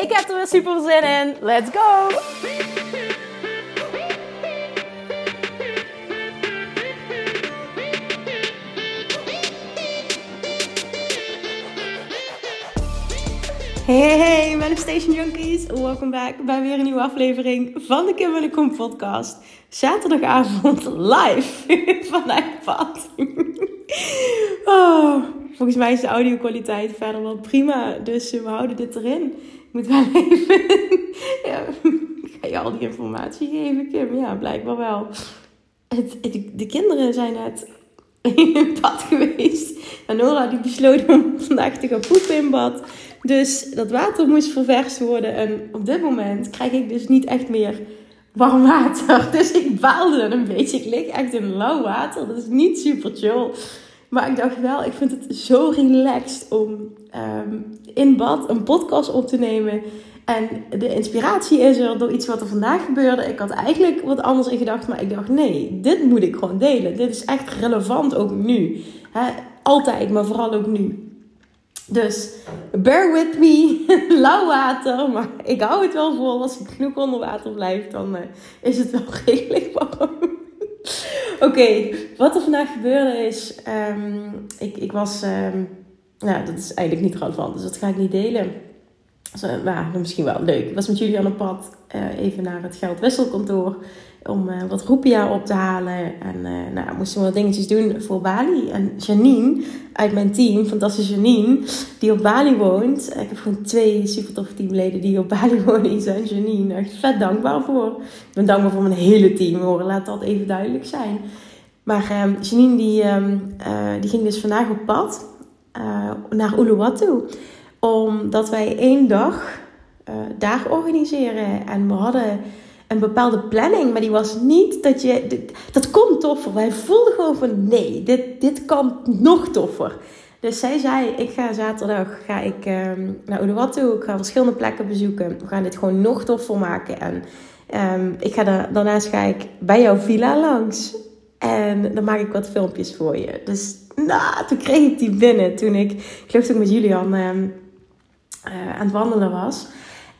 Ik heb er weer super zin in. Let's go! Hey, hey, Manifestation Junkies. Welkom back bij weer een nieuwe aflevering van de Kim podcast. Zaterdagavond live vanuit pad. Oh, volgens mij is de audio kwaliteit verder wel prima, dus we houden dit erin. Moet wel even... ja, ga je al die informatie geven, Kim? Ja, blijkbaar wel. Het, de kinderen zijn net in bad geweest. En Nora die besloot om vandaag te gaan poepen in bad. Dus dat water moest ververst worden. En op dit moment krijg ik dus niet echt meer warm water. Dus ik baalde een beetje. Ik lig echt in lauw water. Dat is niet super chill. Maar ik dacht wel, ik vind het zo relaxed om ehm, in bad een podcast op te nemen. En de inspiratie is er door iets wat er vandaag gebeurde. Ik had eigenlijk wat anders in gedacht, maar ik dacht nee, dit moet ik gewoon delen. Dit is echt relevant ook nu. altijd, maar vooral ook nu. Dus bear with me, lauw water, maar ik hou het wel vol. Als ik genoeg onder water blijf, dan uh, is het wel redelijk warm. Oké, wat er vandaag gebeurde is, um, ik, ik was, um, nou dat is eigenlijk niet relevant, dus dat ga ik niet delen. Dus, uh, maar misschien wel leuk. Ik was met jullie aan het pad uh, even naar het geldwisselkantoor om uh, wat roepia op te halen. En uh, nou, moesten we wat dingetjes doen voor Bali. En Janine uit mijn team, fantastische Janine, die op Bali woont. Ik heb gewoon twee super toffe teamleden die op Bali wonen. Isa en Janine. Echt vet dankbaar voor. Ik ben dankbaar voor mijn hele team hoor. Laat dat even duidelijk zijn. Maar um, Janine die, um, uh, die ging dus vandaag op pad naar Uluwatu. Omdat wij één dag daar organiseren. En we hadden een bepaalde planning, maar die was niet dat je. dat kon toffer. Wij voelden gewoon van nee, dit, dit kan nog toffer. Dus zij zei: Ik ga zaterdag ga ik, um, naar Uluwatu. Ik ga verschillende plekken bezoeken. We gaan dit gewoon nog toffer maken. En um, ik ga daar, daarnaast ga ik bij jouw villa langs. En dan maak ik wat filmpjes voor je. Dus nou, toen kreeg ik die binnen. Toen ik, geloof dat ik met Julian um, uh, aan het wandelen was.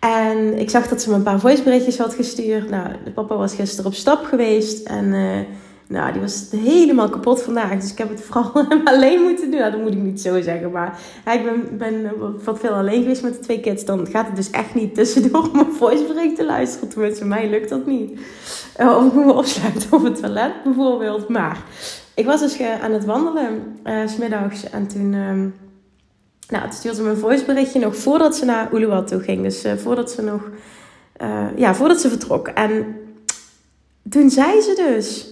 En ik zag dat ze me een paar voiceberichtjes had gestuurd. Nou, de papa was gisteren op stap geweest. En uh, nou, die was helemaal kapot vandaag. Dus ik heb het vooral alleen moeten doen. Nou, dat moet ik niet zo zeggen. Maar ik ben, ben wat veel alleen geweest met de twee kids. Dan gaat het dus echt niet tussendoor mijn voicebericht te luisteren. Tenminste, mij lukt dat niet. Uh, of ik moet me opsluiten op het toilet bijvoorbeeld. Maar ik was dus aan het wandelen uh, smiddags. En toen... Nou, het stuurde me een voiceberichtje nog voordat ze naar Uluwatu ging. Dus uh, voordat ze nog... Uh, ja, voordat ze vertrok. En toen zei ze dus...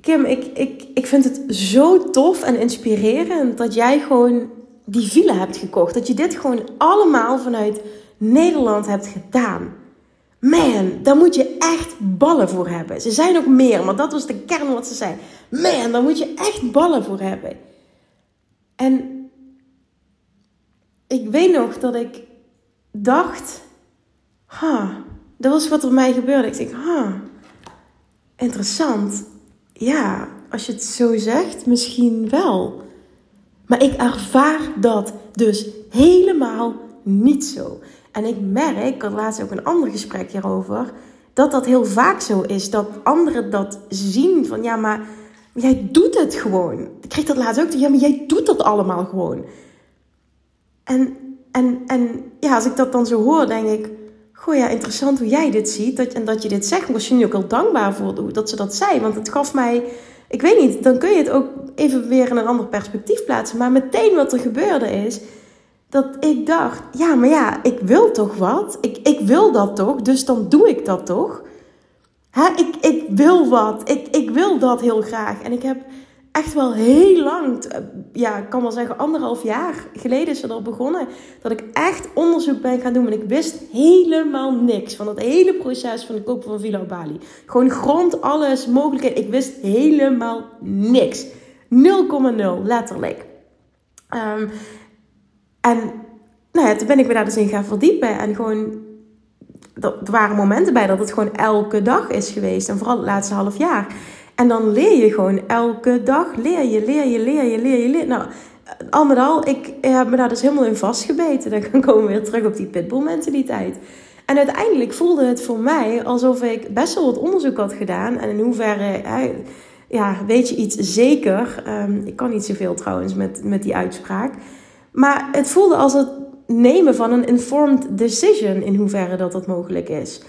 Kim, ik, ik, ik vind het zo tof en inspirerend dat jij gewoon die villa hebt gekocht. Dat je dit gewoon allemaal vanuit Nederland hebt gedaan. Man, daar moet je echt ballen voor hebben. Ze zei nog meer, maar dat was de kern wat ze zei. Man, daar moet je echt ballen voor hebben. En ik weet nog dat ik dacht, ha, dat was wat er mij gebeurde. Ik denk, ha, interessant. Ja, als je het zo zegt, misschien wel. Maar ik ervaar dat dus helemaal niet zo. En ik merk, ik had laatst ook een ander gesprek hierover, dat dat heel vaak zo is. Dat anderen dat zien van ja, maar jij doet het gewoon. Ik kreeg dat laatst ook. Ja, maar jij doet dat allemaal gewoon. En, en, en ja, als ik dat dan zo hoor, denk ik... Goh, ja, interessant hoe jij dit ziet. Dat, en dat je dit zegt. Ik was je nu ook al dankbaar voor dat ze dat zei. Want het gaf mij... Ik weet niet, dan kun je het ook even weer in een ander perspectief plaatsen. Maar meteen wat er gebeurde is... Dat ik dacht, ja, maar ja, ik wil toch wat? Ik, ik wil dat toch? Dus dan doe ik dat toch? Hè, ik, ik wil wat. Ik, ik wil dat heel graag. En ik heb echt wel heel lang, ja, ik kan wel zeggen anderhalf jaar geleden is het al begonnen, dat ik echt onderzoek ben gaan doen. En ik wist helemaal niks van het hele proces van de kopen van Villa Bali. Gewoon grond, alles, mogelijkheid. Ik wist helemaal niks. 0,0, letterlijk. Um, en nou ja, toen ben ik me daar dus in gaan verdiepen. En gewoon, er waren momenten bij dat het gewoon elke dag is geweest. En vooral het laatste half jaar. En dan leer je gewoon elke dag, leer je, leer je, leer je, leer je, leer Nou, al met al, ik heb me daar dus helemaal in vastgebeten. Dan komen we weer terug op die pitbull mentaliteit. En uiteindelijk voelde het voor mij alsof ik best wel wat onderzoek had gedaan. En in hoeverre, ja, weet je iets zeker? Um, ik kan niet zoveel trouwens met, met die uitspraak. Maar het voelde als het nemen van een informed decision in hoeverre dat dat mogelijk is.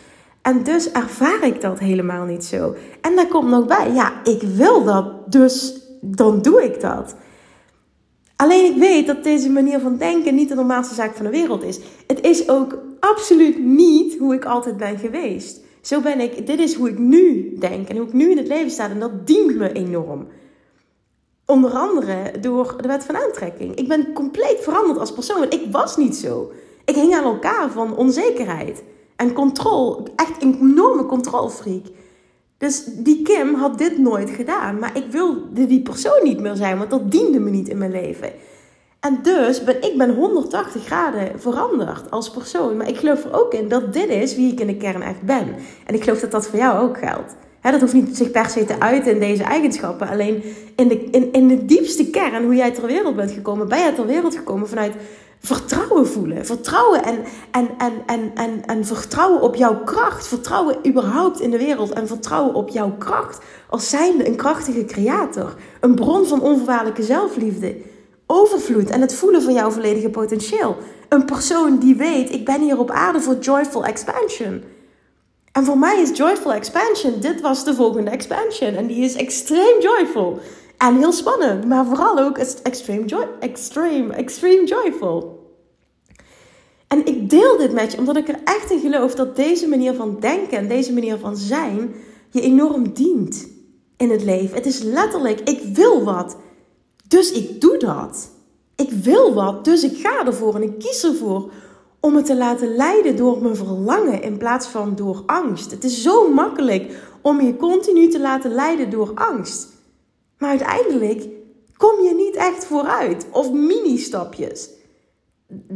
En dus ervaar ik dat helemaal niet zo. En daar komt nog bij, ja, ik wil dat, dus dan doe ik dat. Alleen ik weet dat deze manier van denken niet de normaalste zaak van de wereld is. Het is ook absoluut niet hoe ik altijd ben geweest. Zo ben ik, dit is hoe ik nu denk en hoe ik nu in het leven sta en dat dient me enorm. Onder andere door de wet van aantrekking. Ik ben compleet veranderd als persoon, ik was niet zo. Ik hing aan elkaar van onzekerheid en controle. Echt een enorme controlfreak. Dus die Kim had dit nooit gedaan. Maar ik wilde die persoon niet meer zijn, want dat diende me niet in mijn leven. En dus ben ik ben 180 graden veranderd als persoon. Maar ik geloof er ook in dat dit is wie ik in de kern echt ben. En ik geloof dat dat voor jou ook geldt. Dat hoeft niet zich per se te uiten in deze eigenschappen. Alleen in de, in, in de diepste kern, hoe jij ter wereld bent gekomen, ben jij ter wereld gekomen vanuit vertrouwen voelen. Vertrouwen en, en, en, en, en, en vertrouwen op jouw kracht. Vertrouwen überhaupt in de wereld en vertrouwen op jouw kracht als zijnde een krachtige creator. Een bron van onvoorwaardelijke zelfliefde. Overvloed en het voelen van jouw volledige potentieel. Een persoon die weet, ik ben hier op aarde voor joyful expansion. En voor mij is Joyful Expansion, dit was de volgende expansion. En die is extreem joyful. En heel spannend, maar vooral ook extreme, joy, extreme, extreme joyful. En ik deel dit met je omdat ik er echt in geloof dat deze manier van denken en deze manier van zijn je enorm dient in het leven. Het is letterlijk, ik wil wat, dus ik doe dat. Ik wil wat, dus ik ga ervoor en ik kies ervoor om het te laten leiden door mijn verlangen in plaats van door angst. Het is zo makkelijk om je continu te laten leiden door angst. Maar uiteindelijk kom je niet echt vooruit. Of mini-stapjes.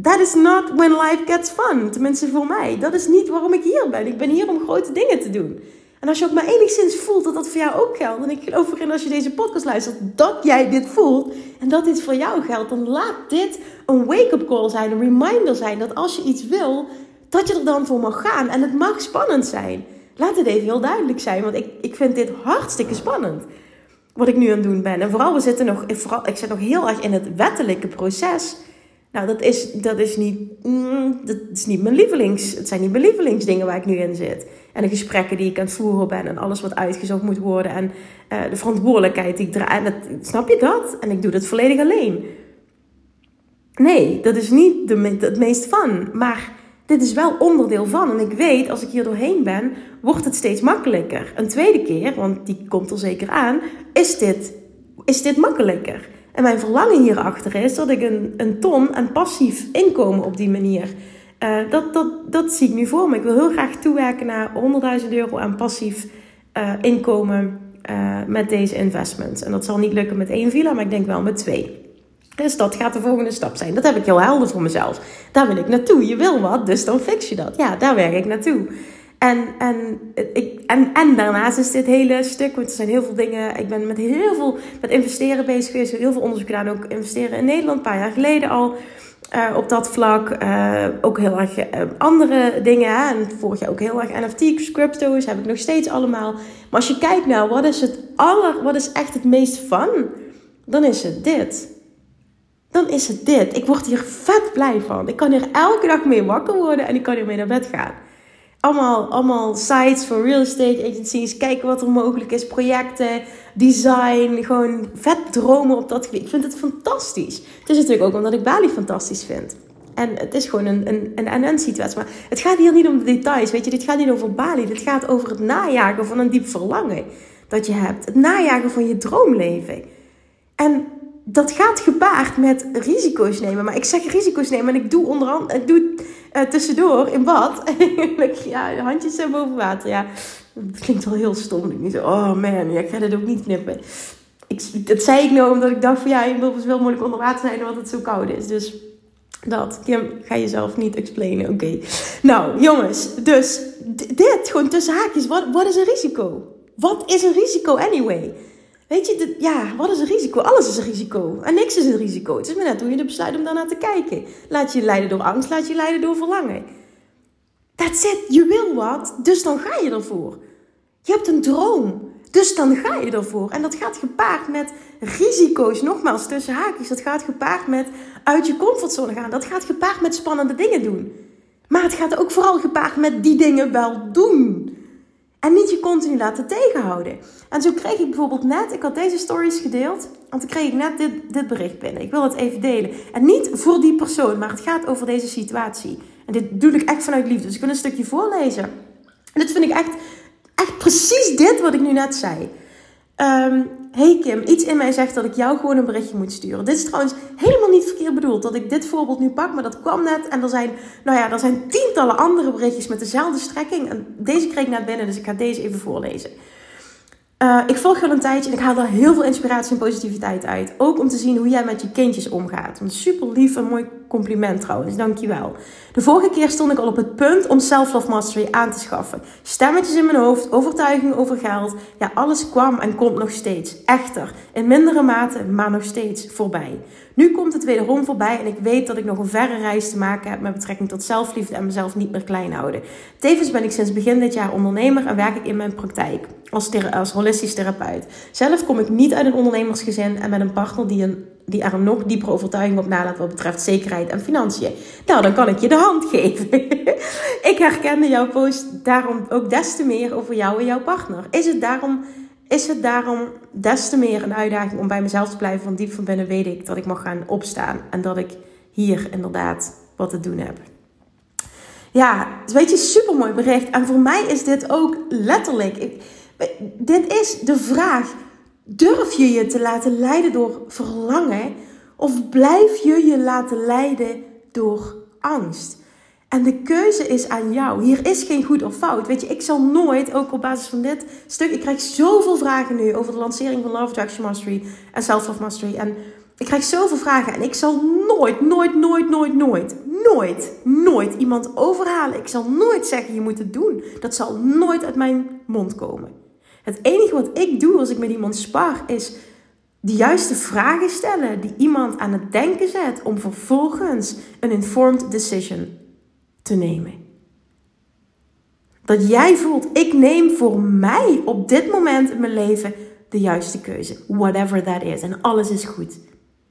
That is not when life gets fun. Tenminste voor mij. Dat is niet waarom ik hier ben. Ik ben hier om grote dingen te doen. En als je ook maar enigszins voelt dat dat voor jou ook geldt. En ik geloof erin als je deze podcast luistert dat jij dit voelt. En dat dit voor jou geldt. Dan laat dit een wake-up call zijn. Een reminder zijn dat als je iets wil. Dat je er dan voor mag gaan. En het mag spannend zijn. Laat het even heel duidelijk zijn. Want ik, ik vind dit hartstikke spannend. Wat ik nu aan het doen ben. En vooral, we zitten nog, vooral, ik zit nog heel erg in het wettelijke proces. Nou, dat is, dat is, niet, mm, dat is niet mijn lievelings. Het zijn niet mijn lievelingsdingen waar ik nu in zit. En de gesprekken die ik aan het voeren ben. En alles wat uitgezocht moet worden. En uh, de verantwoordelijkheid die ik draai. Snap je dat? En ik doe dat volledig alleen. Nee, dat is niet de, het meest van. Maar dit is wel onderdeel van. En ik weet, als ik hier doorheen ben, wordt het steeds makkelijker. Een tweede keer, want die komt er zeker aan, is dit, is dit makkelijker. En mijn verlangen hierachter is dat ik een, een ton en passief inkomen op die manier. Uh, dat, dat, dat zie ik nu voor me. Ik wil heel graag toewerken naar 100.000 euro aan passief uh, inkomen uh, met deze investments. En dat zal niet lukken met één villa, maar ik denk wel met twee. Dus dat gaat de volgende stap zijn. Dat heb ik heel helder voor mezelf. Daar wil ik naartoe. Je wil wat, dus dan fix je dat. Ja, daar werk ik naartoe. En, en, ik, en, en daarnaast is dit hele stuk, want er zijn heel veel dingen. Ik ben met heel veel met investeren bezig geweest. Heel veel onderzoek gedaan. Ook investeren in Nederland, een paar jaar geleden al. Uh, op dat vlak. Uh, ook heel erg uh, andere dingen. Hè? En vorig jaar ook heel erg NFT's, crypto's. Heb ik nog steeds allemaal. Maar als je kijkt naar wat is het aller, wat is echt het meest fun? Dan is het dit. Dan is het dit. Ik word hier vet blij van. Ik kan hier elke dag mee wakker worden en ik kan hier mee naar bed gaan allemaal, allemaal sites voor real estate agencies. Kijken wat er mogelijk is. Projecten, design. Gewoon vet dromen op dat gebied. Ik vind het fantastisch. Het is natuurlijk ook omdat ik Bali fantastisch vind. En het is gewoon een, een, een en situatie. Maar het gaat hier niet om de details. Weet je, dit gaat niet over Bali. Dit gaat over het najagen van een diep verlangen dat je hebt. Het najagen van je droomleven. En dat gaat gepaard met risico's nemen. Maar ik zeg risico's nemen en ik doe onder andere, doe uh, tussendoor in bad. ja, handjes boven water. Ja, dat klinkt wel heel stom. Ik zo, oh man, ik ga dit ook niet knippen. Ik, dat zei ik nou omdat ik dacht van ja, je wil dus wel moeilijk onder water zijn omdat het zo koud is. Dus dat, Kim, ga je zelf niet explainen. Oké. Nou, jongens, dus dit, gewoon tussen haakjes. Wat is een risico? Wat is een risico anyway? Weet je, ja, wat is een risico? Alles is een risico. En niks is een risico. Het is maar net hoe je besluit om daarnaar te kijken. Laat je leiden door angst, laat je je leiden door verlangen. That's it. Je wil wat, dus dan ga je ervoor. Je hebt een droom, dus dan ga je ervoor. En dat gaat gepaard met risico's. Nogmaals, tussen haakjes. Dat gaat gepaard met uit je comfortzone gaan. Dat gaat gepaard met spannende dingen doen. Maar het gaat ook vooral gepaard met die dingen wel doen. En niet je continu laten tegenhouden. En zo kreeg ik bijvoorbeeld net, ik had deze stories gedeeld. En toen kreeg ik net dit, dit bericht binnen. Ik wil het even delen. En niet voor die persoon, maar het gaat over deze situatie. En dit doe ik echt vanuit liefde. Dus ik wil een stukje voorlezen. En dit vind ik echt, echt precies dit wat ik nu net zei. Um, hey Kim, iets in mij zegt dat ik jou gewoon een berichtje moet sturen. Dit is trouwens helemaal niet verkeerd bedoeld dat ik dit voorbeeld nu pak, maar dat kwam net. En er zijn, nou ja, er zijn tientallen andere berichtjes met dezelfde strekking. En deze kreeg ik net binnen, dus ik ga deze even voorlezen. Uh, ik volg al een tijdje en ik haal er heel veel inspiratie en positiviteit uit. Ook om te zien hoe jij met je kindjes omgaat. Een super lief en mooi compliment trouwens, dankjewel. De vorige keer stond ik al op het punt om Self-Love Mastery aan te schaffen. Stemmetjes in mijn hoofd, overtuiging over geld. Ja, alles kwam en komt nog steeds. Echter, in mindere mate, maar nog steeds voorbij. Nu komt het wederom voorbij en ik weet dat ik nog een verre reis te maken heb met betrekking tot zelfliefde en mezelf niet meer klein houden. Tevens ben ik sinds begin dit jaar ondernemer en werk ik in mijn praktijk als, als holistisch therapeut. Zelf kom ik niet uit een ondernemersgezin en met een partner die, een, die er een nog diepere overtuiging op nalaat wat betreft zekerheid en financiën. Nou, dan kan ik je de hand geven. ik herkende jouw post daarom ook des te meer over jou en jouw partner. Is het daarom is het daarom des te meer een uitdaging om bij mezelf te blijven. Want diep van binnen weet ik dat ik mag gaan opstaan. En dat ik hier inderdaad wat te doen heb. Ja, weet je, super mooi bericht. En voor mij is dit ook letterlijk. Dit is de vraag: durf je je te laten leiden door verlangen? Of blijf je je laten leiden door angst? En de keuze is aan jou. Hier is geen goed of fout. Weet je, ik zal nooit, ook op basis van dit stuk, ik krijg zoveel vragen nu over de lancering van Love Attraction Mastery en Self-Love Mastery. En ik krijg zoveel vragen en ik zal nooit, nooit, nooit, nooit, nooit, nooit, nooit iemand overhalen. Ik zal nooit zeggen je moet het doen. Dat zal nooit uit mijn mond komen. Het enige wat ik doe als ik met iemand spar is de juiste vragen stellen die iemand aan het denken zet om vervolgens een informed decision te nemen. Dat jij voelt, ik neem voor mij op dit moment in mijn leven de juiste keuze. Whatever that is. En alles is goed.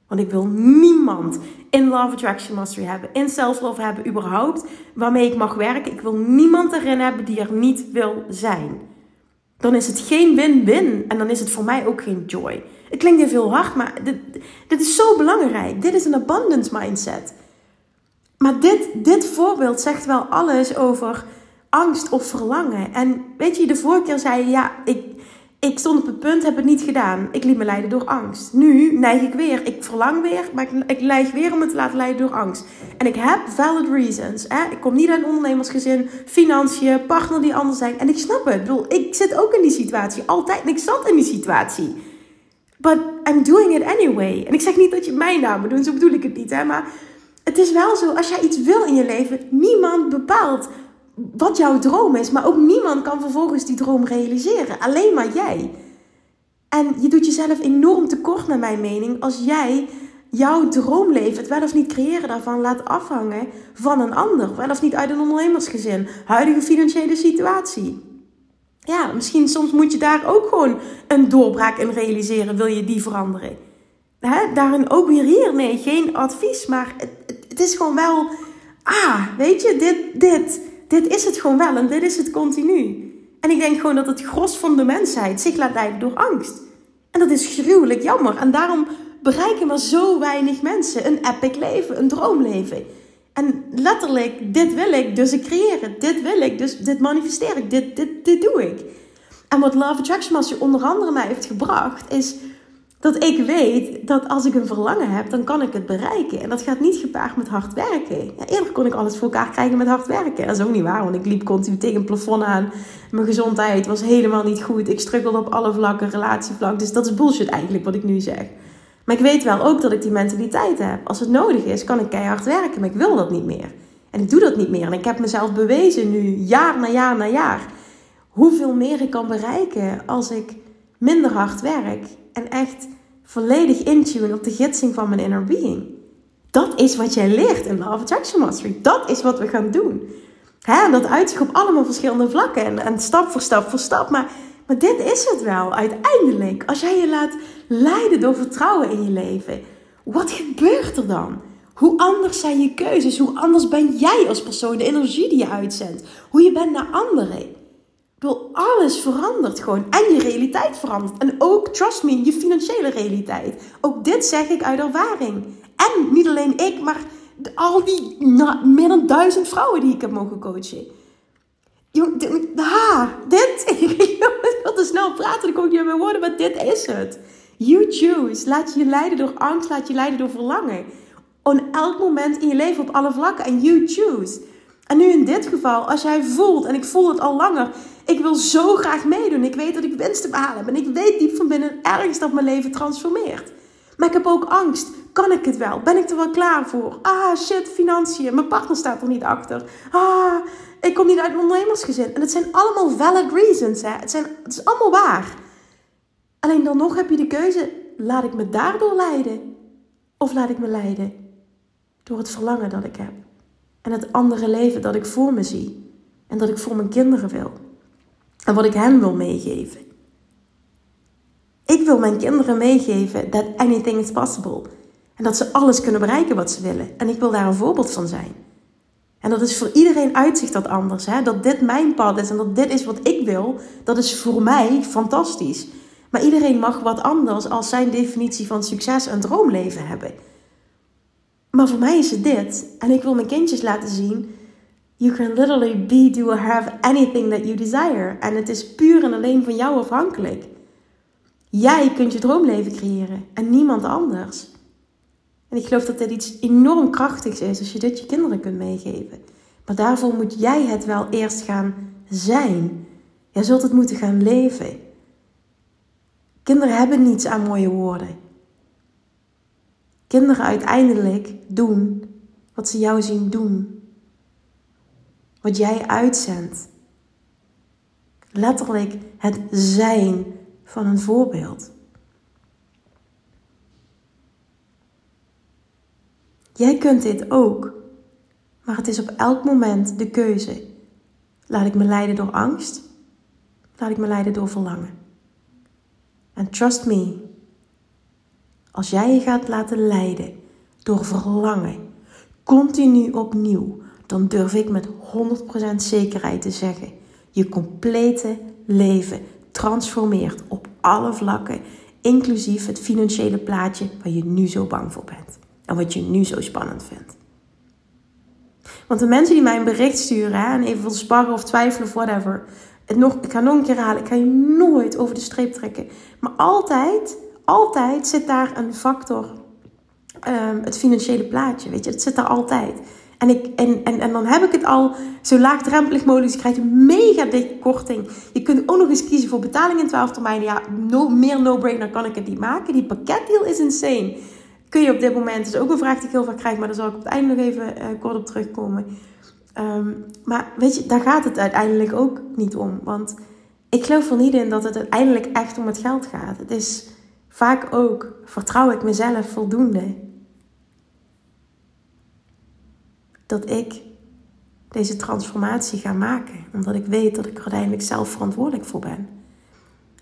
Want ik wil niemand in Love Attraction Mastery hebben, in Self-Love hebben, überhaupt, waarmee ik mag werken. Ik wil niemand erin hebben die er niet wil zijn. Dan is het geen win-win en dan is het voor mij ook geen joy. Het klinkt heel hard, maar dit, dit is zo belangrijk. Dit is een abundance mindset. Maar dit, dit voorbeeld zegt wel alles over angst of verlangen. En weet je, de vorige keer zei je, ja, ik, ik stond op het punt, heb het niet gedaan. Ik liet me leiden door angst. Nu neig ik weer, ik verlang weer, maar ik, ik neig weer om me te laten leiden door angst. En ik heb valid reasons. Hè? Ik kom niet uit een ondernemersgezin, financiën, partner die anders zijn. En ik snap het. Ik bedoel, ik zit ook in die situatie. Altijd. En ik zat in die situatie. But I'm doing it anyway. En ik zeg niet dat je mijn naam moet doen, zo bedoel ik het niet. Hè? Maar het is wel zo, als jij iets wil in je leven, niemand bepaalt wat jouw droom is. Maar ook niemand kan vervolgens die droom realiseren. Alleen maar jij. En je doet jezelf enorm tekort, naar mijn mening, als jij jouw droomleven, het wel of niet creëren daarvan, laat afhangen van een ander. Wel of niet uit een ondernemersgezin, huidige financiële situatie. Ja, misschien soms moet je daar ook gewoon een doorbraak in realiseren, wil je die veranderen. Hè? Daarin ook weer hier, nee, geen advies, maar het, het is gewoon wel, ah, weet je, dit, dit, dit is het gewoon wel en dit is het continu. En ik denk gewoon dat het gros van de mensheid zich laat leiden door angst. En dat is gruwelijk jammer. En daarom bereiken maar zo weinig mensen een epic leven, een droomleven. En letterlijk, dit wil ik, dus ik creëer het. Dit wil ik, dus dit manifesteer ik. Dit, dit, dit doe ik. En wat Love Attraction Master onder andere mij heeft gebracht, is Dat ik weet dat als ik een verlangen heb, dan kan ik het bereiken. En dat gaat niet gepaard met hard werken. Ja, eerder kon ik alles voor elkaar krijgen met hard werken. Dat is ook niet waar, want ik liep continu tegen een plafond aan. Mijn gezondheid was helemaal niet goed. Ik struggelde op alle vlakken, relatievlak. Dus dat is bullshit eigenlijk wat ik nu zeg. Maar ik weet wel ook dat ik die mentaliteit heb. Als het nodig is, kan ik keihard werken, maar ik wil dat niet meer. En ik doe dat niet meer. En ik heb mezelf bewezen nu, jaar na jaar na jaar, hoeveel meer ik kan bereiken als ik minder hard werk en echt volledig intune op de gidsing van mijn inner being. Dat is wat jij leert in Love Attraction Mastery. Dat is wat we gaan doen. Hè, dat uitzicht op allemaal verschillende vlakken en, en stap voor stap voor stap. Maar, maar dit is het wel uiteindelijk. Als jij je laat leiden door vertrouwen in je leven, wat gebeurt er dan? Hoe anders zijn je keuzes? Hoe anders ben jij als persoon? De energie die je uitzendt. Hoe je bent naar anderen. Alles verandert gewoon. En je realiteit verandert. En ook, trust me, je financiële realiteit. Ook dit zeg ik uit ervaring. En niet alleen ik, maar al die meer dan duizend vrouwen die ik heb mogen coachen. Jong, ha, dit. ik wil te snel praten, ik kom niet meer woorden, maar dit is het. You choose. Laat je leiden door angst, laat je leiden door verlangen. On elk moment in je leven op alle vlakken. En you choose. En nu in dit geval, als jij voelt, en ik voel het al langer, ik wil zo graag meedoen. Ik weet dat ik winst te behalen heb. En ik weet diep van binnen ergens dat mijn leven transformeert. Maar ik heb ook angst. Kan ik het wel? Ben ik er wel klaar voor? Ah, shit, financiën. Mijn partner staat er niet achter. Ah, ik kom niet uit een ondernemersgezin. En het zijn allemaal valid reasons. Hè? Het, zijn, het is allemaal waar. Alleen dan nog heb je de keuze. Laat ik me daardoor leiden? Of laat ik me leiden door het verlangen dat ik heb? En het andere leven dat ik voor me zie. En dat ik voor mijn kinderen wil. En wat ik hen wil meegeven. Ik wil mijn kinderen meegeven that anything is possible. En dat ze alles kunnen bereiken wat ze willen. En ik wil daar een voorbeeld van zijn. En dat is voor iedereen uitzicht dat anders. Hè? Dat dit mijn pad is en dat dit is wat ik wil. Dat is voor mij fantastisch. Maar iedereen mag wat anders als zijn definitie van succes en droomleven hebben. Maar voor mij is het dit. En ik wil mijn kindjes laten zien. You can literally be, do or have anything that you desire. En het is puur en alleen van jou afhankelijk. Jij kunt je droomleven creëren en niemand anders. En ik geloof dat dit iets enorm krachtigs is als je dit je kinderen kunt meegeven. Maar daarvoor moet jij het wel eerst gaan zijn. Jij zult het moeten gaan leven. Kinderen hebben niets aan mooie woorden. Kinderen uiteindelijk doen wat ze jou zien doen. Wat jij uitzendt. Letterlijk het zijn van een voorbeeld. Jij kunt dit ook, maar het is op elk moment de keuze. Laat ik me leiden door angst? Laat ik me leiden door verlangen? En trust me, als jij je gaat laten leiden door verlangen, continu opnieuw, dan durf ik met 100% zekerheid te zeggen: je complete leven transformeert op alle vlakken, inclusief het financiële plaatje waar je nu zo bang voor bent en wat je nu zo spannend vindt. Want de mensen die mij een bericht sturen hè, en even wil sparren of twijfelen of whatever, het nog, ik ga nog een keer halen, ik ga je nooit over de streep trekken. Maar altijd, altijd zit daar een factor, um, het financiële plaatje, weet je, het zit daar altijd. En, ik, en, en, en dan heb ik het al zo laagdrempelig mogelijk. Dus je krijgt een mega dikke korting. Je kunt ook nog eens kiezen voor betaling in 12 termijnen. Ja, no, meer no-brainer kan ik het niet maken. Die pakketdeal is insane. Kun je op dit moment, dat is ook een vraag die ik heel vaak krijg. Maar daar zal ik op het einde nog even uh, kort op terugkomen. Um, maar weet je, daar gaat het uiteindelijk ook niet om. Want ik geloof er niet in dat het uiteindelijk echt om het geld gaat. Het is vaak ook, vertrouw ik mezelf voldoende? Dat ik deze transformatie ga maken. Omdat ik weet dat ik er uiteindelijk zelf verantwoordelijk voor ben.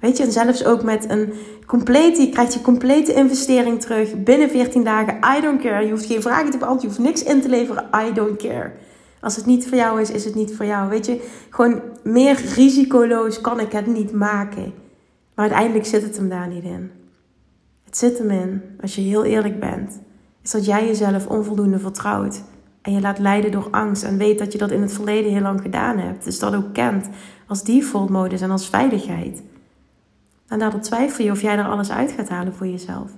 Weet je, en zelfs ook met een complete, je krijgt je complete investering terug binnen 14 dagen. I don't care. Je hoeft geen vragen te beantwoorden, je hoeft niks in te leveren. I don't care. Als het niet voor jou is, is het niet voor jou. Weet je, gewoon meer risicoloos kan ik het niet maken. Maar uiteindelijk zit het hem daar niet in. Het zit hem in, als je heel eerlijk bent, is dat jij jezelf onvoldoende vertrouwt en je laat leiden door angst en weet dat je dat in het verleden heel lang gedaan hebt. Dus dat ook kent als default modus en als veiligheid. En daardoor twijfel je of jij er alles uit gaat halen voor jezelf.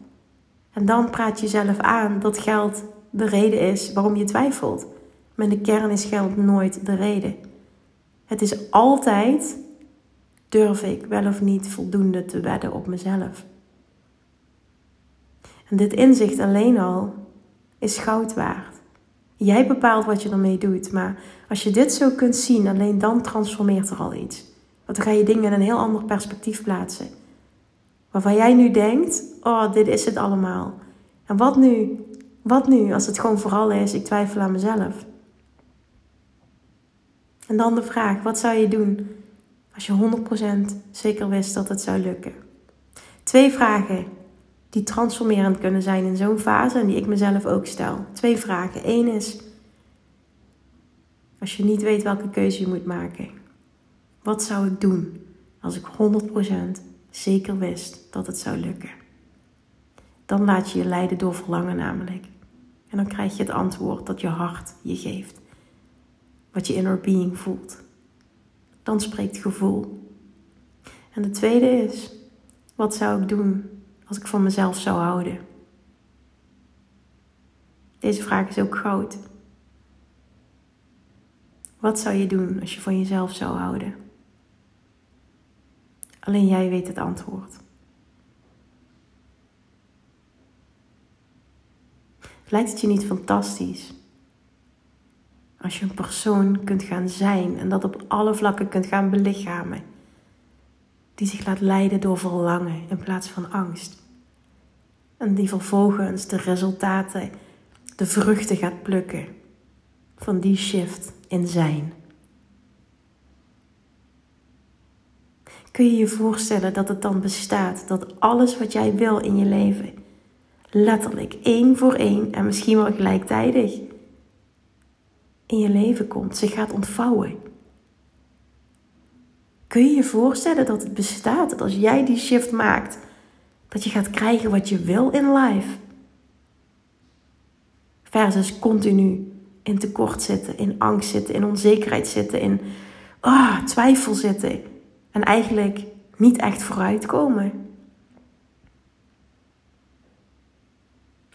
En dan praat je jezelf aan dat geld de reden is waarom je twijfelt. Maar de kern is geld nooit de reden. Het is altijd, durf ik wel of niet voldoende te wedden op mezelf. En dit inzicht alleen al is goud waard. Jij bepaalt wat je ermee doet, maar als je dit zo kunt zien, alleen dan transformeert er al iets. Want dan ga je dingen in een heel ander perspectief plaatsen. Waarvan jij nu denkt, oh, dit is het allemaal. En wat nu? Wat nu als het gewoon vooral is, ik twijfel aan mezelf? En dan de vraag, wat zou je doen als je 100% zeker wist dat het zou lukken? Twee vragen die transformerend kunnen zijn in zo'n fase en die ik mezelf ook stel. Twee vragen. Eén is, als je niet weet welke keuze je moet maken, wat zou ik doen als ik 100% zeker wist dat het zou lukken? Dan laat je je leiden door verlangen namelijk. En dan krijg je het antwoord dat je hart je geeft. Wat je inner being voelt. Dan spreekt gevoel. En de tweede is, wat zou ik doen als ik van mezelf zou houden? Deze vraag is ook groot. Wat zou je doen als je van jezelf zou houden? Alleen jij weet het antwoord. Lijkt het je niet fantastisch? Als je een persoon kunt gaan zijn en dat op alle vlakken kunt gaan belichamen die zich laat leiden door verlangen in plaats van angst. En die vervolgens de resultaten, de vruchten gaat plukken van die shift in zijn. Kun je je voorstellen dat het dan bestaat dat alles wat jij wil in je leven, letterlijk één voor één en misschien wel gelijktijdig in je leven komt, zich gaat ontvouwen? Kun je je voorstellen dat het bestaat? Dat als jij die shift maakt, dat je gaat krijgen wat je wil in life? Versus continu in tekort zitten, in angst zitten, in onzekerheid zitten, in oh, twijfel zitten. En eigenlijk niet echt vooruitkomen.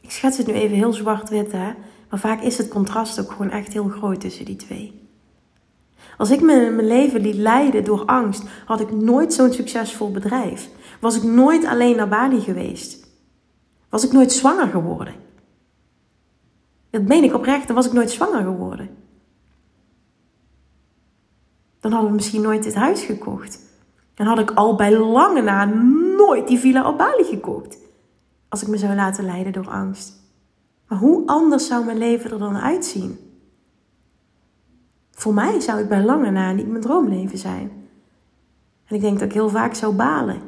Ik schets het nu even heel zwart-wit, hè. Maar vaak is het contrast ook gewoon echt heel groot tussen die twee. Als ik me mijn leven liet leiden door angst, had ik nooit zo'n succesvol bedrijf. Was ik nooit alleen naar Bali geweest. Was ik nooit zwanger geworden. Dat meen ik oprecht, dan was ik nooit zwanger geworden. Dan hadden we misschien nooit dit huis gekocht. Dan had ik al bij lange na nooit die villa op Bali gekocht. Als ik me zou laten leiden door angst. Maar hoe anders zou mijn leven er dan uitzien? Voor mij zou het bij lange na niet mijn droomleven zijn. En ik denk dat ik heel vaak zou balen.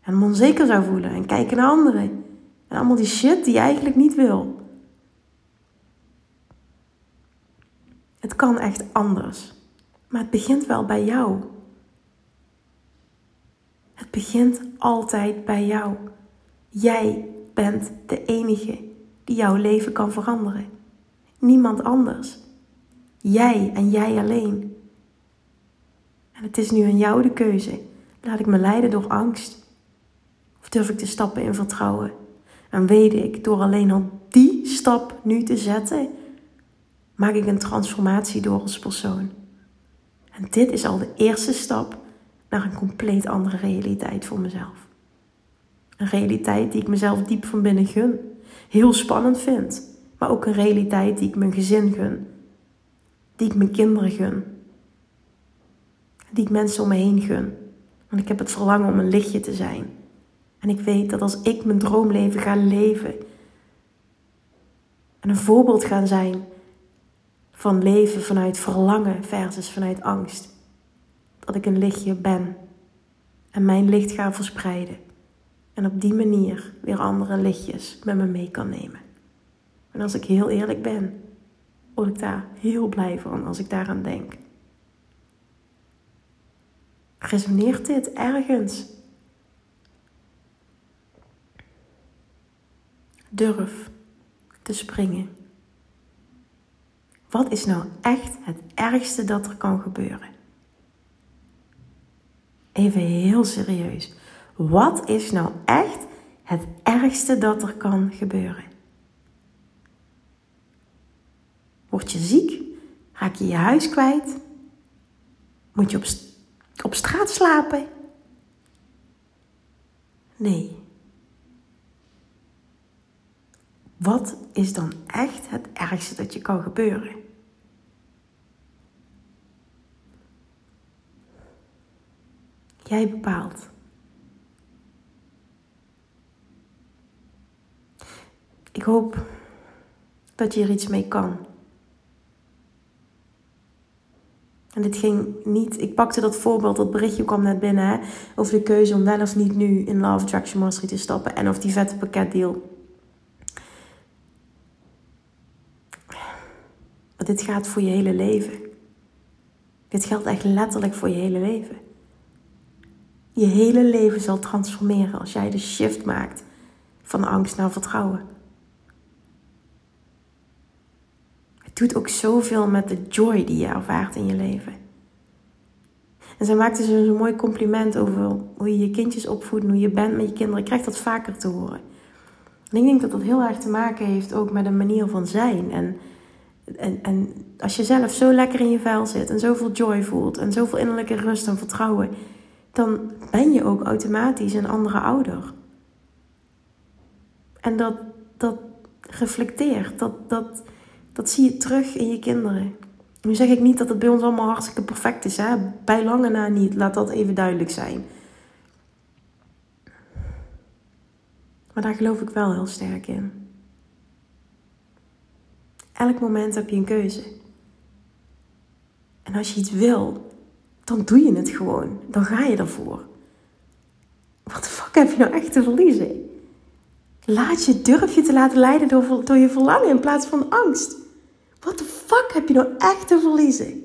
En me onzeker zou voelen en kijken naar anderen. En allemaal die shit die je eigenlijk niet wil. Het kan echt anders. Maar het begint wel bij jou. Het begint altijd bij jou. Jij bent de enige die jouw leven kan veranderen. Niemand anders. Jij en jij alleen. En het is nu aan jou de keuze. Laat ik me leiden door angst? Of durf ik te stappen in vertrouwen? En weet ik, door alleen al die stap nu te zetten, maak ik een transformatie door als persoon. En dit is al de eerste stap naar een compleet andere realiteit voor mezelf. Een realiteit die ik mezelf diep van binnen gun. Heel spannend vind. Maar ook een realiteit die ik mijn gezin gun. Die ik mijn kinderen gun. Die ik mensen om me heen gun. Want ik heb het verlangen om een lichtje te zijn. En ik weet dat als ik mijn droomleven ga leven. En een voorbeeld gaan zijn van leven vanuit verlangen versus vanuit angst. Dat ik een lichtje ben en mijn licht ga verspreiden. En op die manier weer andere lichtjes met me mee kan nemen. En als ik heel eerlijk ben, word ik daar heel blij van als ik daaraan denk. Resoneert dit ergens? Durf te springen. Wat is nou echt het ergste dat er kan gebeuren? even heel serieus. Wat is nou echt het ergste dat er kan gebeuren? Word je ziek? Raak je je huis kwijt? Moet je op, op straat slapen? Nee. Wat is dan echt het ergste dat je kan gebeuren? Jij bepaalt. Ik hoop dat je er iets mee kan. En dit ging niet, ik pakte dat voorbeeld, dat berichtje kwam net binnen, hè, over de keuze om wel of niet nu in Love Attraction Mastery te stappen en of die vette pakketdeal. Maar dit gaat voor je hele leven. Dit geldt echt letterlijk voor je hele leven. Je hele leven zal transformeren als jij de shift maakt van angst naar vertrouwen. Het doet ook zoveel met de joy die je ervaart in je leven. En zij maakte dus een mooi compliment over hoe je je kindjes opvoedt, hoe je bent met je kinderen. Ik krijg dat vaker te horen. En ik denk dat dat heel erg te maken heeft ook met een manier van zijn. En, en, en als je zelf zo lekker in je vel zit en zoveel joy voelt en zoveel innerlijke rust en vertrouwen, dan ben je ook automatisch een andere ouder. En dat, dat reflecteert, dat, dat, dat zie je terug in je kinderen. Nu zeg ik niet dat het bij ons allemaal hartstikke perfect is, hè? bij lange na niet, laat dat even duidelijk zijn. Maar daar geloof ik wel heel sterk in. Elk moment heb je een keuze. En als je iets wil, dan doe je het gewoon. Dan ga je ervoor. Wat de fuck heb je nou echt te verliezen? Laat je, durf je te laten leiden door, door je verlangen in plaats van angst. Wat de fuck heb je nou echt te verliezen?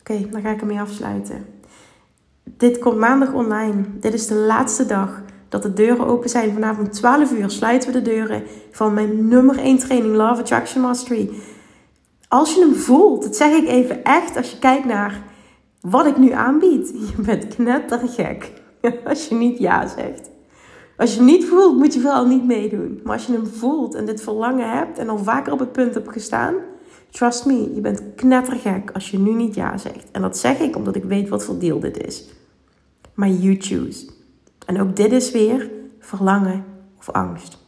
Oké, dan ga ik ermee afsluiten. Dit komt maandag online. Dit is de laatste dag dat de deuren open zijn. Vanavond 12 uur sluiten we de deuren van mijn nummer 1 training Love Attraction Mastery. Als je hem voelt, dat zeg ik even echt, als je kijkt naar wat ik nu aanbied. Je bent knettergek als je niet ja zegt. Als je hem niet voelt, moet je vooral niet meedoen. Maar als je hem voelt en dit verlangen hebt en al vaker op het punt hebt gestaan, trust me, je bent knettergek als je nu niet ja zegt. En dat zeg ik omdat ik weet wat voor deal dit is. Maar you choose. En ook dit is weer verlangen of angst.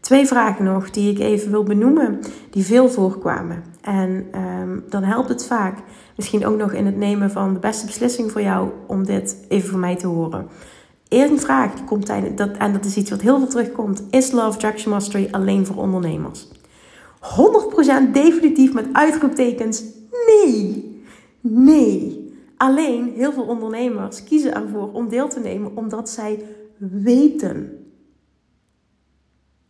Twee vragen nog die ik even wil benoemen, die veel voorkwamen. En um, dan helpt het vaak, misschien ook nog in het nemen van de beste beslissing voor jou, om dit even voor mij te horen. Eerste vraag, die komt tijdens, dat, en dat is iets wat heel veel terugkomt, is Love Attraction Mastery alleen voor ondernemers? 100% definitief met uitroeptekens, nee, nee. Alleen heel veel ondernemers kiezen ervoor om deel te nemen omdat zij weten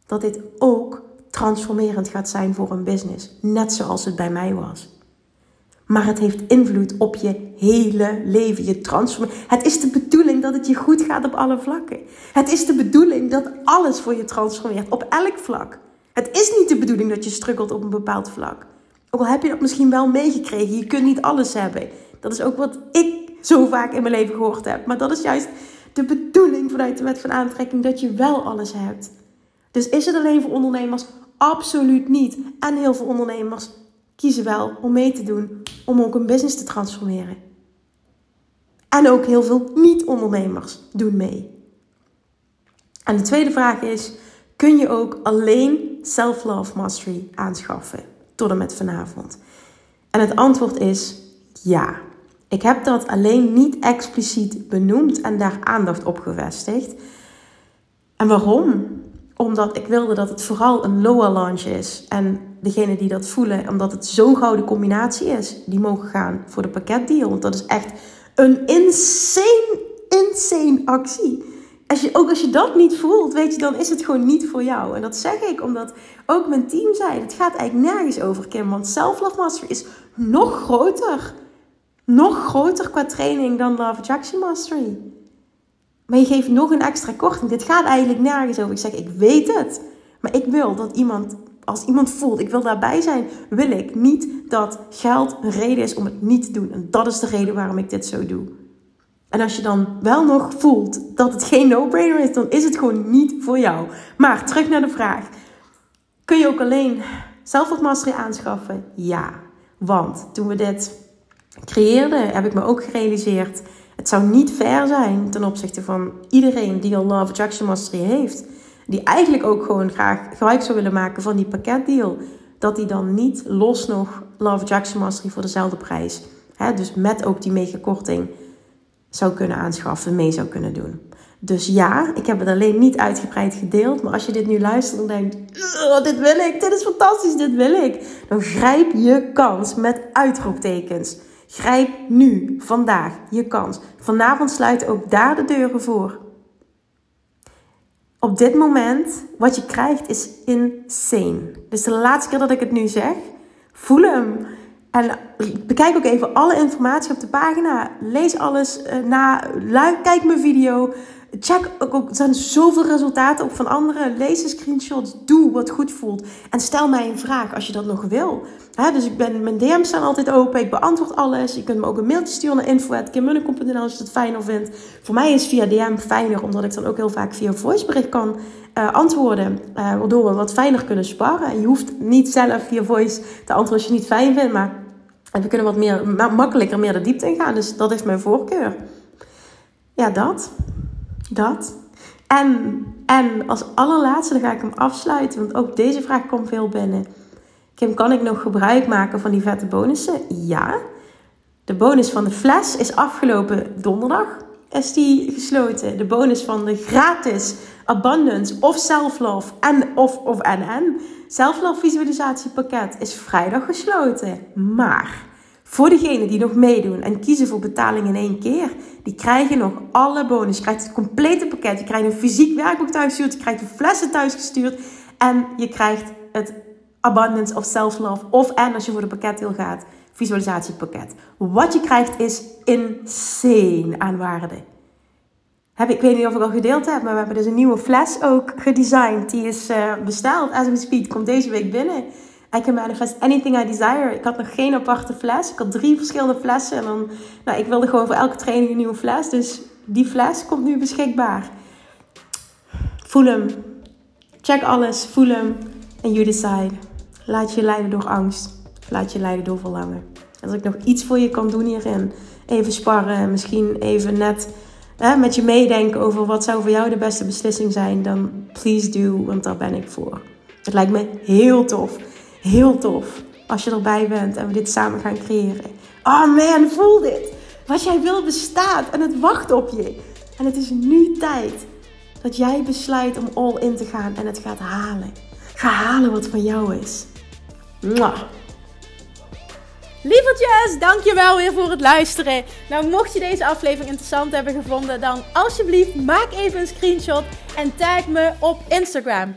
dat dit ook transformerend gaat zijn voor een business. Net zoals het bij mij was. Maar het heeft invloed op je hele leven. Je transform. Het is de bedoeling dat het je goed gaat op alle vlakken. Het is de bedoeling dat alles voor je transformeert op elk vlak. Het is niet de bedoeling dat je struggelt op een bepaald vlak. Ook al heb je dat misschien wel meegekregen, je kunt niet alles hebben. Dat is ook wat ik zo vaak in mijn leven gehoord heb. Maar dat is juist de bedoeling vanuit de wet van aantrekking dat je wel alles hebt. Dus is het alleen voor ondernemers? Absoluut niet. En heel veel ondernemers kiezen wel om mee te doen, om ook een business te transformeren. En ook heel veel niet-ondernemers doen mee. En de tweede vraag is: kun je ook alleen Self-Love Mastery aanschaffen tot en met vanavond? En het antwoord is ja. Ik heb dat alleen niet expliciet benoemd en daar aandacht op gevestigd. En waarom? Omdat ik wilde dat het vooral een lower launch is. En degenen die dat voelen, omdat het zo'n gouden combinatie is, die mogen gaan voor de pakketdeal. Want dat is echt een insane, insane actie. Als je, ook als je dat niet voelt, weet je, dan is het gewoon niet voor jou. En dat zeg ik omdat ook mijn team zei, het gaat eigenlijk nergens over, Kim. Want Self-Love Mastery is nog groter. Nog groter qua training dan Love Attraction Mastery. Maar je geeft nog een extra korting. Dit gaat eigenlijk nergens over. Ik zeg, ik weet het. Maar ik wil dat iemand als iemand voelt, ik wil daarbij zijn, wil ik niet dat geld een reden is om het niet te doen. En dat is de reden waarom ik dit zo doe. En als je dan wel nog voelt dat het geen no-brainer is, dan is het gewoon niet voor jou. Maar terug naar de vraag. Kun je ook alleen zelfmastery aanschaffen? Ja. Want toen we dit creëerden, heb ik me ook gerealiseerd... het zou niet fair zijn ten opzichte van iedereen die al Love Attraction Mastery heeft... die eigenlijk ook gewoon graag gebruik zou willen maken van die pakketdeal... dat die dan niet los nog Love Attraction Mastery voor dezelfde prijs... Hè, dus met ook die mega korting zou kunnen aanschaffen, mee zou kunnen doen. Dus ja, ik heb het alleen niet uitgebreid gedeeld. Maar als je dit nu luistert en denkt: dit wil ik, dit is fantastisch, dit wil ik. Dan grijp je kans met uitroeptekens. Grijp nu, vandaag, je kans. Vanavond sluit ook daar de deuren voor. Op dit moment, wat je krijgt, is insane. Dus de laatste keer dat ik het nu zeg, voel hem. En bekijk ook even alle informatie op de pagina. Lees alles uh, na. Kijk mijn video. Check ook, er zijn zoveel resultaten op van anderen. Lees de screenshots. Doe wat goed voelt. En stel mij een vraag als je dat nog wil. dus ik ben, mijn DM's staan altijd open. Ik beantwoord alles. Je kunt me ook een mailtje sturen naar info.kimmunnekom.nl als je het fijner vindt. Voor mij is via DM fijner, omdat ik dan ook heel vaak via voicebericht kan uh, antwoorden. Uh, waardoor we wat fijner kunnen sparren. En je hoeft niet zelf via voice te antwoorden als je niet fijn vindt. Maar we kunnen wat meer, makkelijker meer de diepte in gaan. Dus dat is mijn voorkeur. Ja, dat. Dat. En, en als allerlaatste, dan ga ik hem afsluiten. Want ook deze vraag komt veel binnen. Kim, kan ik nog gebruik maken van die vette bonussen? Ja. De bonus van de fles is afgelopen donderdag. Is die gesloten. De bonus van de gratis Abundance of Self-Love en of, of en en Self-Love visualisatiepakket is vrijdag gesloten. Maar voor degenen die nog meedoen en kiezen voor betaling in één keer, die krijgen nog alle bonus. Je krijgt het complete pakket. Je krijgt een fysiek werkboek thuisgestuurd. Je krijgt de flessen thuisgestuurd. En je krijgt het Abundance of Self-Love. Of en als je voor de pakketdeel gaat, visualisatiepakket. Wat je krijgt is insane aan waarde. Heb, ik weet niet of ik al gedeeld heb, maar we hebben dus een nieuwe fles ook gedesigned. Die is uh, besteld as we speak. Komt deze week binnen. I can manifest anything I desire. Ik had nog geen aparte fles. Ik had drie verschillende flessen. En dan, nou, ik wilde gewoon voor elke training een nieuwe fles. Dus die fles komt nu beschikbaar. Voel hem. Check alles. Voel hem. En you decide. Laat je leiden door angst. laat je leiden door verlangen. Als ik nog iets voor je kan doen hierin. Even sparren. Misschien even net hè, met je meedenken over wat zou voor jou de beste beslissing zijn. Dan please do. Want daar ben ik voor. Het lijkt me heel tof heel tof als je erbij bent en we dit samen gaan creëren. Oh man, voel dit. Wat jij wil bestaat en het wacht op je. En het is nu tijd dat jij besluit om all in te gaan en het gaat halen. Ga halen wat van jou is. Mwah. Lievertjes, dankjewel weer voor het luisteren. Nou, mocht je deze aflevering interessant hebben gevonden, dan alsjeblieft maak even een screenshot en tag me op Instagram.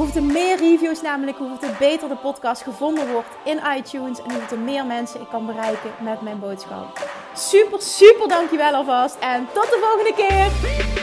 Hoeveel meer reviews namelijk, hoeveel beter de podcast gevonden wordt in iTunes en hoeveel meer mensen ik kan bereiken met mijn boodschap. Super, super dankjewel alvast en tot de volgende keer!